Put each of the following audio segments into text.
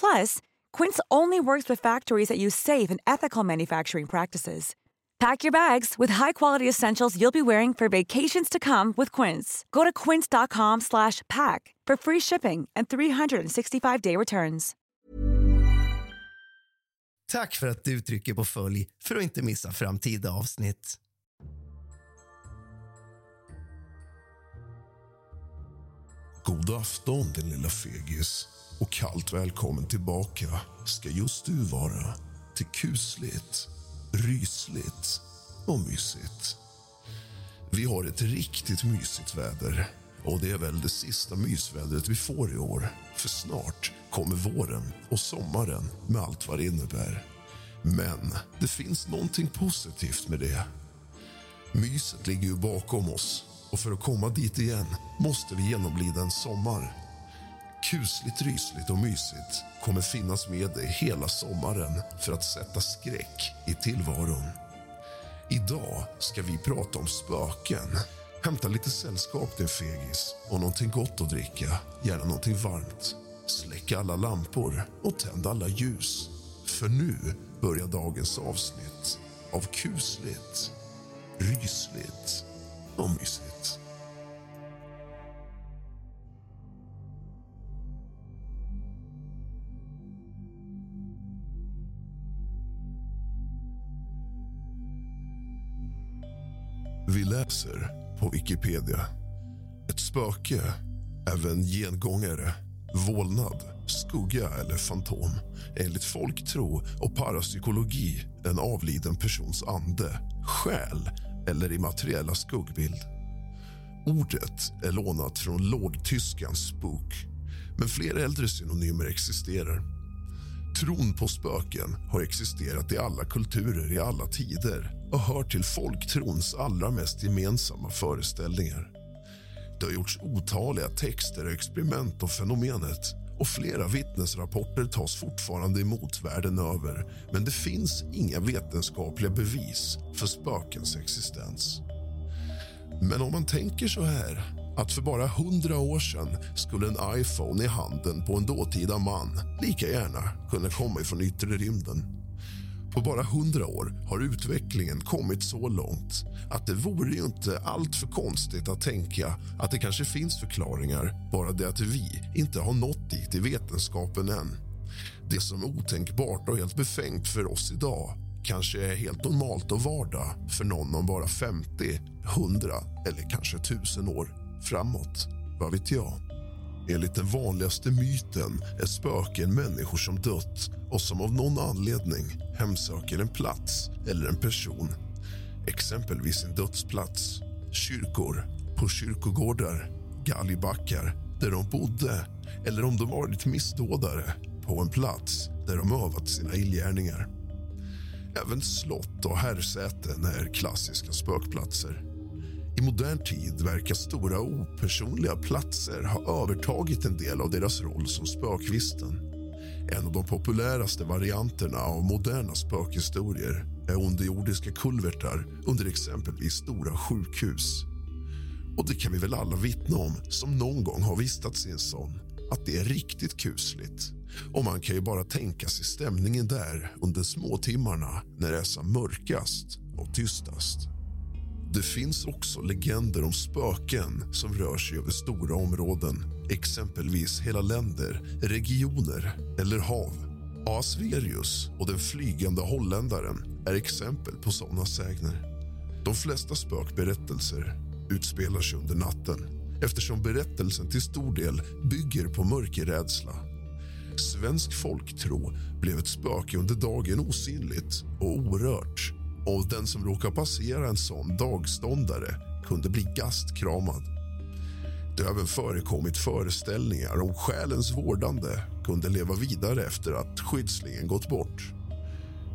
Plus, Quince only works with factories that use safe and ethical manufacturing practices. Pack your bags with high-quality essentials you'll be wearing for vacations to come with Quince. Go to quince.com/pack for free shipping and 365-day returns. Tack för att du trycker på följ för att inte missa framtida avsnitt. God afton, din lilla fegis. Och kallt välkommen tillbaka ska just du vara till kusligt, rysligt och mysigt. Vi har ett riktigt mysigt väder och det är väl det sista mysvädret vi får i år. För snart kommer våren och sommaren med allt vad det innebär. Men det finns någonting positivt med det. Myset ligger ju bakom oss och för att komma dit igen måste vi genomlida en sommar kusligt, rysligt och mysigt kommer finnas med dig hela sommaren för att sätta skräck i tillvaron. Idag ska vi prata om spöken. Hämta lite sällskap, din fegis, och någonting gott att dricka. Gärna någonting varmt. Släck alla lampor och tänd alla ljus. För nu börjar dagens avsnitt av kusligt, rysligt och mysigt. Läser på Wikipedia. Ett spöke, även gengångare, vålnad, skugga eller fantom enligt folktro och parapsykologi en avliden persons ande, själ eller immateriella skuggbild. Ordet är lånat från lågtyskans spook, men fler äldre synonymer existerar. Tron på spöken har existerat i alla kulturer i alla tider och hör till folktrons allra mest gemensamma föreställningar. Det har gjorts otaliga texter och experiment om fenomenet och flera vittnesrapporter tas fortfarande emot världen över men det finns inga vetenskapliga bevis för spökens existens. Men om man tänker så här att för bara hundra år sedan skulle en iPhone i handen på en dåtida man lika gärna kunna komma ifrån yttre rymden. På bara hundra år har utvecklingen kommit så långt att det vore ju inte allt för konstigt att tänka att det kanske finns förklaringar bara det att vi inte har nått dit i vetenskapen än. Det som är otänkbart och helt befängt för oss idag kanske är helt normalt och vardag för någon om bara 50, 100 eller kanske 1000 år framåt. Vad vet jag? Enligt den vanligaste myten är spöken människor som dött och som av någon anledning hemsöker en plats eller en person. Exempelvis en dödsplats, kyrkor, på kyrkogårdar, galgbackar där de bodde eller om de varit missdådare på en plats där de övat sina illgärningar. Även slott och herrsäten är klassiska spökplatser. I modern tid verkar stora opersonliga platser ha övertagit en del av deras roll som spökvisten. En av de populäraste varianterna av moderna spökhistorier är underjordiska kulvertar under exempelvis stora sjukhus. Och det kan vi väl alla vittna om som någon gång har vistats i en sån att det är riktigt kusligt. Och man kan ju bara tänka sig stämningen där under småtimmarna när det är som mörkast och tystast. Det finns också legender om spöken som rör sig över stora områden exempelvis hela länder, regioner eller hav. Asverius och den flygande holländaren är exempel på såna sägner. De flesta spökberättelser utspelar sig under natten eftersom berättelsen till stor del bygger på mörkerrädsla. Svensk folktro blev ett spöke under dagen osynligt och orört och den som råkar passera en sån dagståndare kunde bli gastkramad. Det har även förekommit föreställningar om själens vårdande kunde leva vidare efter att skyddslingen gått bort.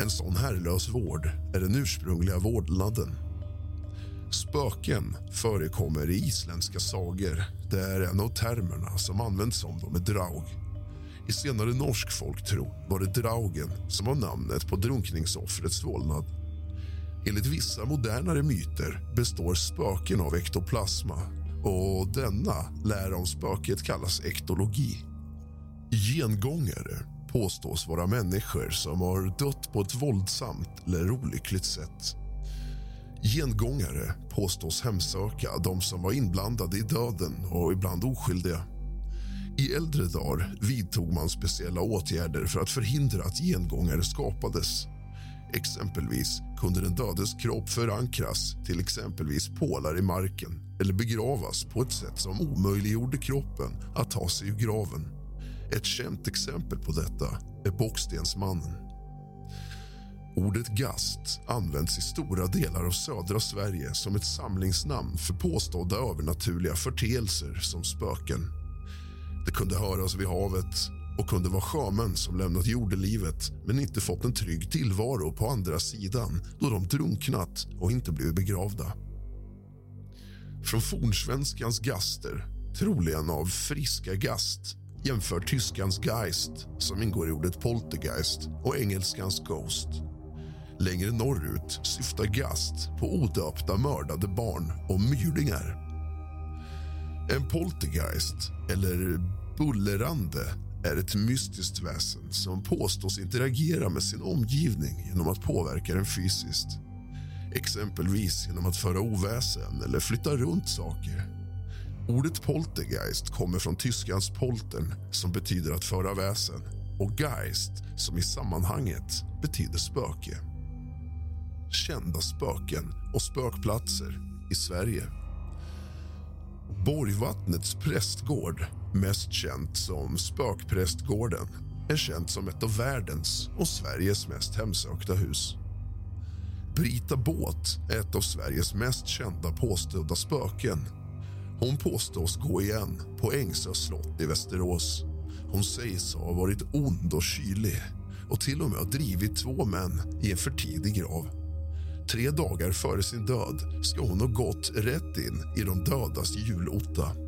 En sån herrlös vård är den ursprungliga vårdnaden. Spöken förekommer i isländska sagor. Det är en av termerna som används om dem är draug. I senare norsk folktro var det draugen som var namnet på drunkningsoffrets vålnad. Enligt vissa modernare myter består spöken av ektoplasma och denna lära om spöket kallas ektologi. Gengångare påstås vara människor som har dött på ett våldsamt eller olyckligt sätt. Gengångare påstås hemsöka de som var inblandade i döden och ibland oskyldiga. I äldre dagar vidtog man speciella åtgärder för att förhindra att gengångare skapades. Exempelvis kunde den dödes kropp förankras till exempelvis pålar i marken eller begravas på ett sätt som omöjliggjorde kroppen att ta sig ur graven. Ett känt exempel på detta är Bockstensmannen. Ordet gast används i stora delar av södra Sverige som ett samlingsnamn för påstådda övernaturliga förteelser som spöken. Det kunde höras vid havet och kunde vara sjömän som lämnat jordelivet men inte fått en trygg tillvaro på andra sidan då de drunknat och inte blivit begravda. Från fornsvenskans gaster, troligen av friska gast jämför tyskans Geist, som ingår i ordet poltergeist, och engelskans Ghost. Längre norrut syftar Gast på odöpta mördade barn och myrdingar. En poltergeist, eller bullerande är ett mystiskt väsen som påstås interagera med sin omgivning genom att påverka den fysiskt. Exempelvis genom att föra oväsen eller flytta runt saker. Ordet poltergeist kommer från tyskans poltern som betyder att föra väsen och geist som i sammanhanget betyder spöke. Kända spöken och spökplatser i Sverige. Borgvattnets prästgård, mest känt som Spökprästgården är känt som ett av världens och Sveriges mest hemsökta hus. Brita Båt är ett av Sveriges mest kända påstådda spöken hon påstås gå igen på Ängsö slott i Västerås. Hon sägs ha varit ond och kylig och till och med ha drivit två män i en för tidig grav. Tre dagar före sin död ska hon ha gått rätt in i de dödas julotta.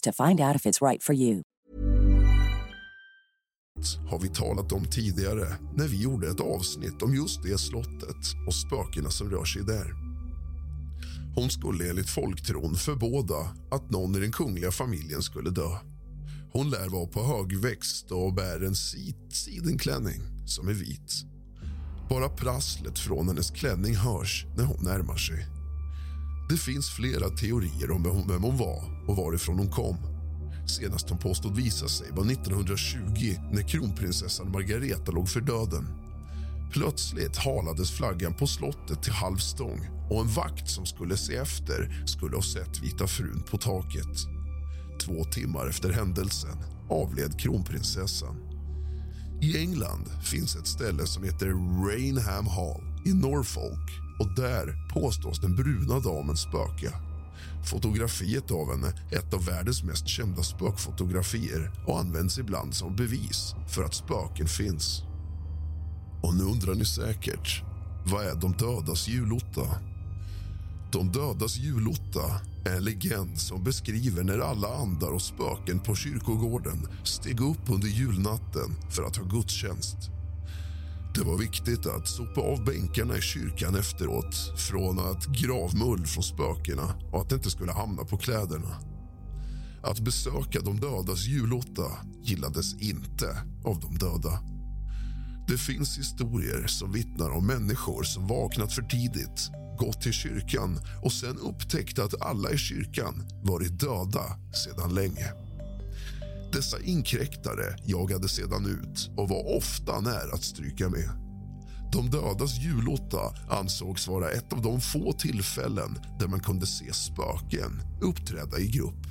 to find out if it's right for you. har vi talat om tidigare när vi gjorde ett avsnitt om just det slottet och spökena som rör sig där. Hon skulle enligt folktron förbåda att någon i den kungliga familjen skulle dö. Hon lär vara på högväxt och bär en sit sidenklänning som är vit. Bara prasslet från hennes klänning hörs när hon närmar sig. Det finns flera teorier om vem hon var och varifrån hon kom. Senast hon påstod visa sig var 1920 när kronprinsessan Margareta låg för döden. Plötsligt halades flaggan på slottet till halv stång och en vakt som skulle se efter skulle ha sett Vita frun på taket. Två timmar efter händelsen avled kronprinsessan. I England finns ett ställe som heter Rainham Hall i Norfolk och där påstås den bruna damen spöka. Fotografiet av henne är ett av världens mest kända spökfotografier och används ibland som bevis för att spöken finns. Och nu undrar ni säkert, vad är de dödas julotta? De dödas julotta är en legend som beskriver när alla andar och spöken på kyrkogården steg upp under julnatten för att ha gudstjänst. Det var viktigt att sopa av bänkarna i kyrkan efteråt från att gravmull från spökena och att det inte skulle hamna på kläderna. Att besöka de dödas julotta gillades inte av de döda. Det finns historier som vittnar om människor som vaknat för tidigt gått till kyrkan och sen upptäckt att alla i kyrkan varit döda sedan länge. Dessa inkräktare jagade sedan ut och var ofta nära att stryka med. De dödas julotta ansågs vara ett av de få tillfällen där man kunde se spöken uppträda i grupp.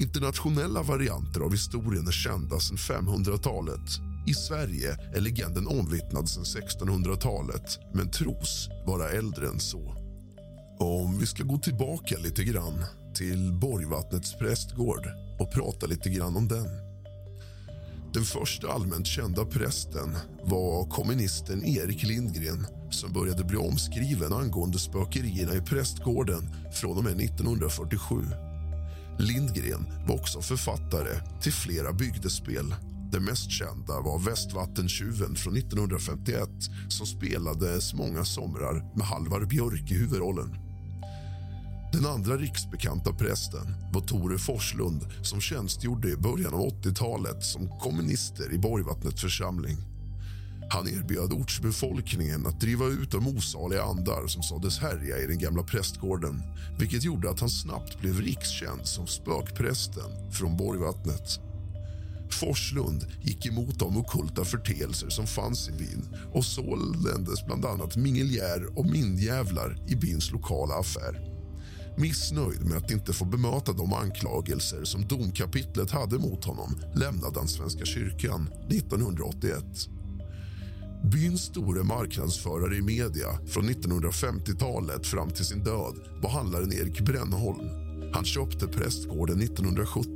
Internationella varianter av historien är kända sedan 500-talet. I Sverige är legenden omvittnad sedan 1600-talet men tros vara äldre än så. Om vi ska gå tillbaka lite grann till Borgvattnets prästgård och prata lite grann om den. Den första allmänt kända prästen var kommunisten Erik Lindgren som började bli omskriven angående spökerierna i prästgården från och med 1947. Lindgren var också författare till flera bygdespel. Det mest kända var Västvattentjuven från 1951 som spelades många somrar med Halvar Björk i huvudrollen. Den andra riksbekanta prästen var Tore Forslund som tjänstgjorde i början av 80-talet som kommunister i Borgvattnets församling. Han erbjöd ortsbefolkningen att driva ut de osaliga andar som sades härja i den gamla prästgården vilket gjorde att han snabbt blev rikskänd som spökprästen från Borgvattnet. Forslund gick emot de okulta förteelser som fanns i byn och såldes bland annat mingeljär och mindjävlar i byns lokala affär. Missnöjd med att inte få bemöta de anklagelser som domkapitlet hade mot honom lämnade han Svenska kyrkan 1981. Byns store marknadsförare i media från 1950-talet fram till sin död var handlaren Erik Brännholm. Han köpte prästgården 1970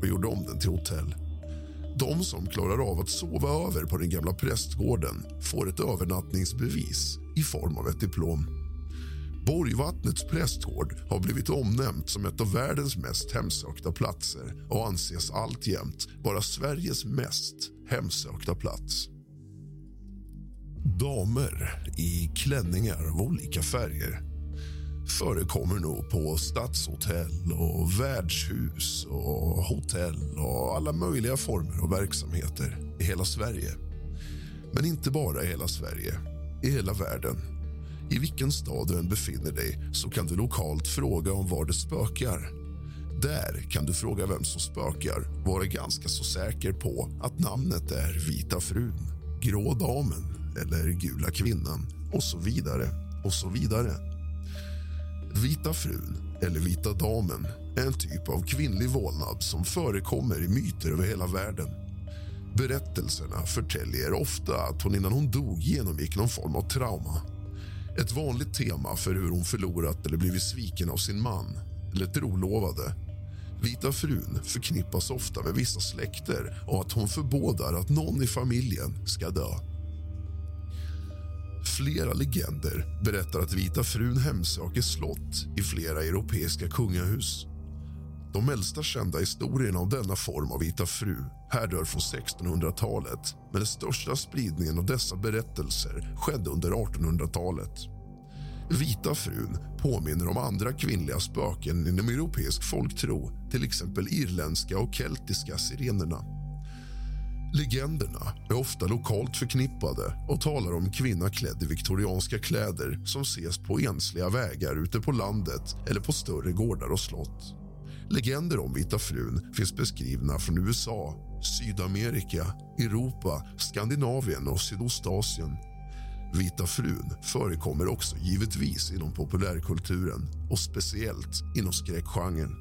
och gjorde om den till hotell. De som klarar av att sova över på den gamla prästgården får ett övernattningsbevis i form av ett diplom. Borgvattnets prästgård har blivit omnämnt som ett av världens mest hemsökta platser och anses alltjämt vara Sveriges mest hemsökta plats. Damer i klänningar av olika färger förekommer nog på stadshotell och värdshus och hotell och alla möjliga former av verksamheter i hela Sverige. Men inte bara i hela Sverige, i hela världen. I vilken stad du än befinner dig så kan du lokalt fråga om var det spökar. Där kan du fråga vem som spökar vara ganska så säker på att namnet är Vita frun, Grå damen eller Gula kvinnan och så vidare och så vidare. Vita frun, eller Vita damen, är en typ av kvinnlig vålnad som förekommer i myter över hela världen. Berättelserna förtäljer ofta att hon innan hon dog genomgick någon form av trauma. Ett vanligt tema för hur hon förlorat eller blivit sviken av sin man eller trolovade. Vita frun förknippas ofta med vissa släkter och att hon förbådar att någon i familjen ska dö. Flera legender berättar att Vita frun hemsöker slott i flera europeiska kungahus. De äldsta kända historierna om denna form av Vita fru härrör från 1600-talet men den största spridningen av dessa berättelser skedde under 1800-talet. Vita frun påminner om andra kvinnliga spöken inom europeisk folktro till exempel irländska och keltiska sirenerna. Legenderna är ofta lokalt förknippade och talar om en kvinna klädd i viktorianska kläder som ses på ensliga vägar ute på landet eller på större gårdar och slott. Legender om Vita frun finns beskrivna från USA, Sydamerika, Europa, Skandinavien och Sydostasien. Vita frun förekommer också givetvis inom populärkulturen och speciellt inom skräckgenren.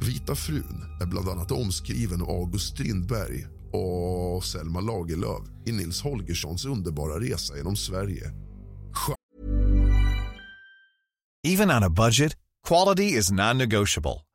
Vita frun är bland annat omskriven av August Strindberg och Selma Lagerlöf i Nils Holgerssons underbara resa genom Sverige. Even on a budget, quality is non-negotiable.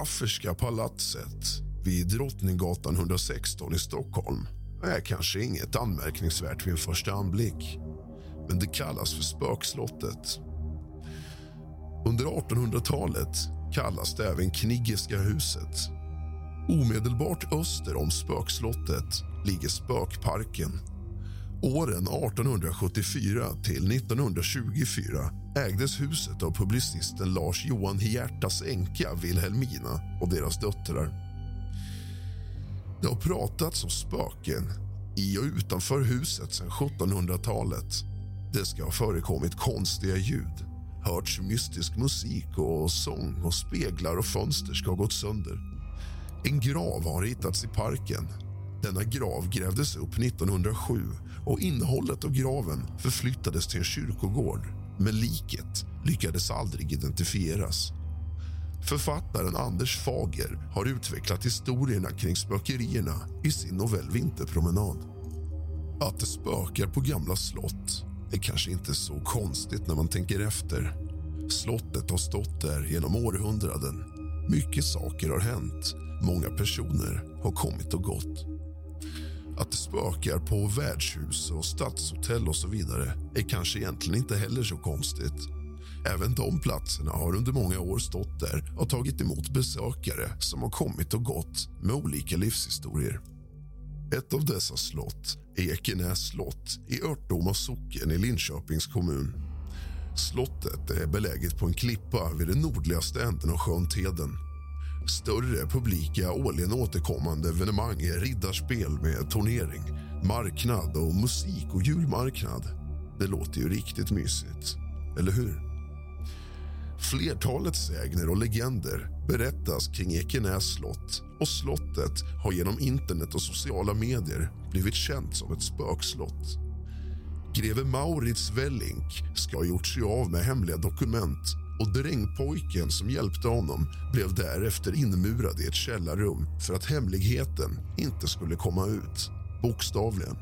Afferska palatset vid Drottninggatan 116 i Stockholm är kanske inget anmärkningsvärt vid en första anblick. Men det kallas för Spökslottet. Under 1800-talet kallas det även Kniggeska huset. Omedelbart öster om Spökslottet ligger Spökparken. Åren 1874 till 1924 ägdes huset av publicisten Lars Johan Hiertas änka Wilhelmina och deras döttrar. Det har pratats om spöken i och utanför huset sedan 1700-talet. Det ska ha förekommit konstiga ljud, hörts mystisk musik och sång och speglar och fönster ska ha gått sönder. En grav har hittats i parken. Denna grav grävdes upp 1907 och innehållet av graven förflyttades till en kyrkogård men liket lyckades aldrig identifieras. Författaren Anders Fager har utvecklat historierna kring spökerierna i sin novell Vinterpromenad. Att det spökar på gamla slott är kanske inte så konstigt när man tänker efter. Slottet har stått där genom århundraden. Mycket saker har hänt. Många personer har kommit och gått. Att det spökar på värdshus och stadshotell och så vidare är kanske egentligen inte heller så konstigt. Även de platserna har under många år stått där och tagit emot besökare som har kommit och gått med olika livshistorier. Ett av dessa slott är Ekenäs slott i Örtdoma socken i Linköpings kommun. Slottet är beläget på en klippa vid den nordligaste änden av sjön Teden. Större publika årligen återkommande evenemang är riddarspel med turnering, marknad och musik och julmarknad. Det låter ju riktigt mysigt, eller hur? Flertalet sägner och legender berättas kring Ekenäs slott och slottet har genom internet och sociala medier blivit känt som ett spökslott. Greve Maurits Wellink ska ha gjort sig av med hemliga dokument och drängpojken som hjälpte honom blev därefter inmurad i ett källarrum för att hemligheten inte skulle komma ut, bokstavligen.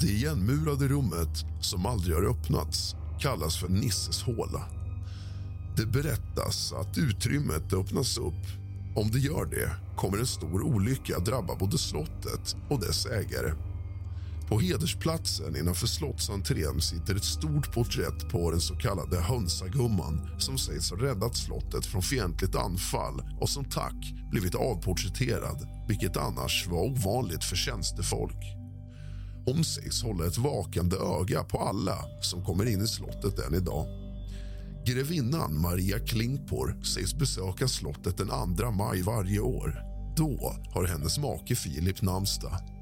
Det igenmurade rummet, som aldrig har öppnats, kallas för Nisses håla. Det berättas att utrymmet öppnas upp. Om det gör det kommer en stor olycka drabba både slottet och dess ägare. På hedersplatsen innanför slottsentrén sitter ett stort porträtt på den så kallade hönsagumman som sägs ha räddat slottet från fientligt anfall och som tack blivit avporträtterad vilket annars var ovanligt för tjänstefolk. Hon sägs hålla ett vakande öga på alla som kommer in i slottet än idag. Grevinnan Maria Klingpor sägs besöka slottet den 2 maj varje år. Då har hennes make Filip namnsdag.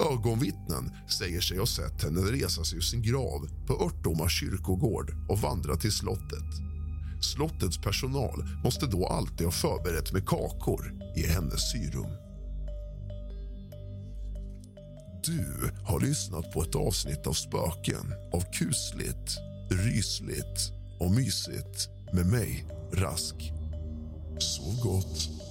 Ögonvittnen säger sig ha sett henne resa sig ur sin grav på Örtoma kyrkogård och vandra till slottet. Slottets personal måste då alltid ha förberett med kakor i hennes syrum. Du har lyssnat på ett avsnitt av Spöken av kusligt, rysligt och mysigt med mig, Rask. Sov gott.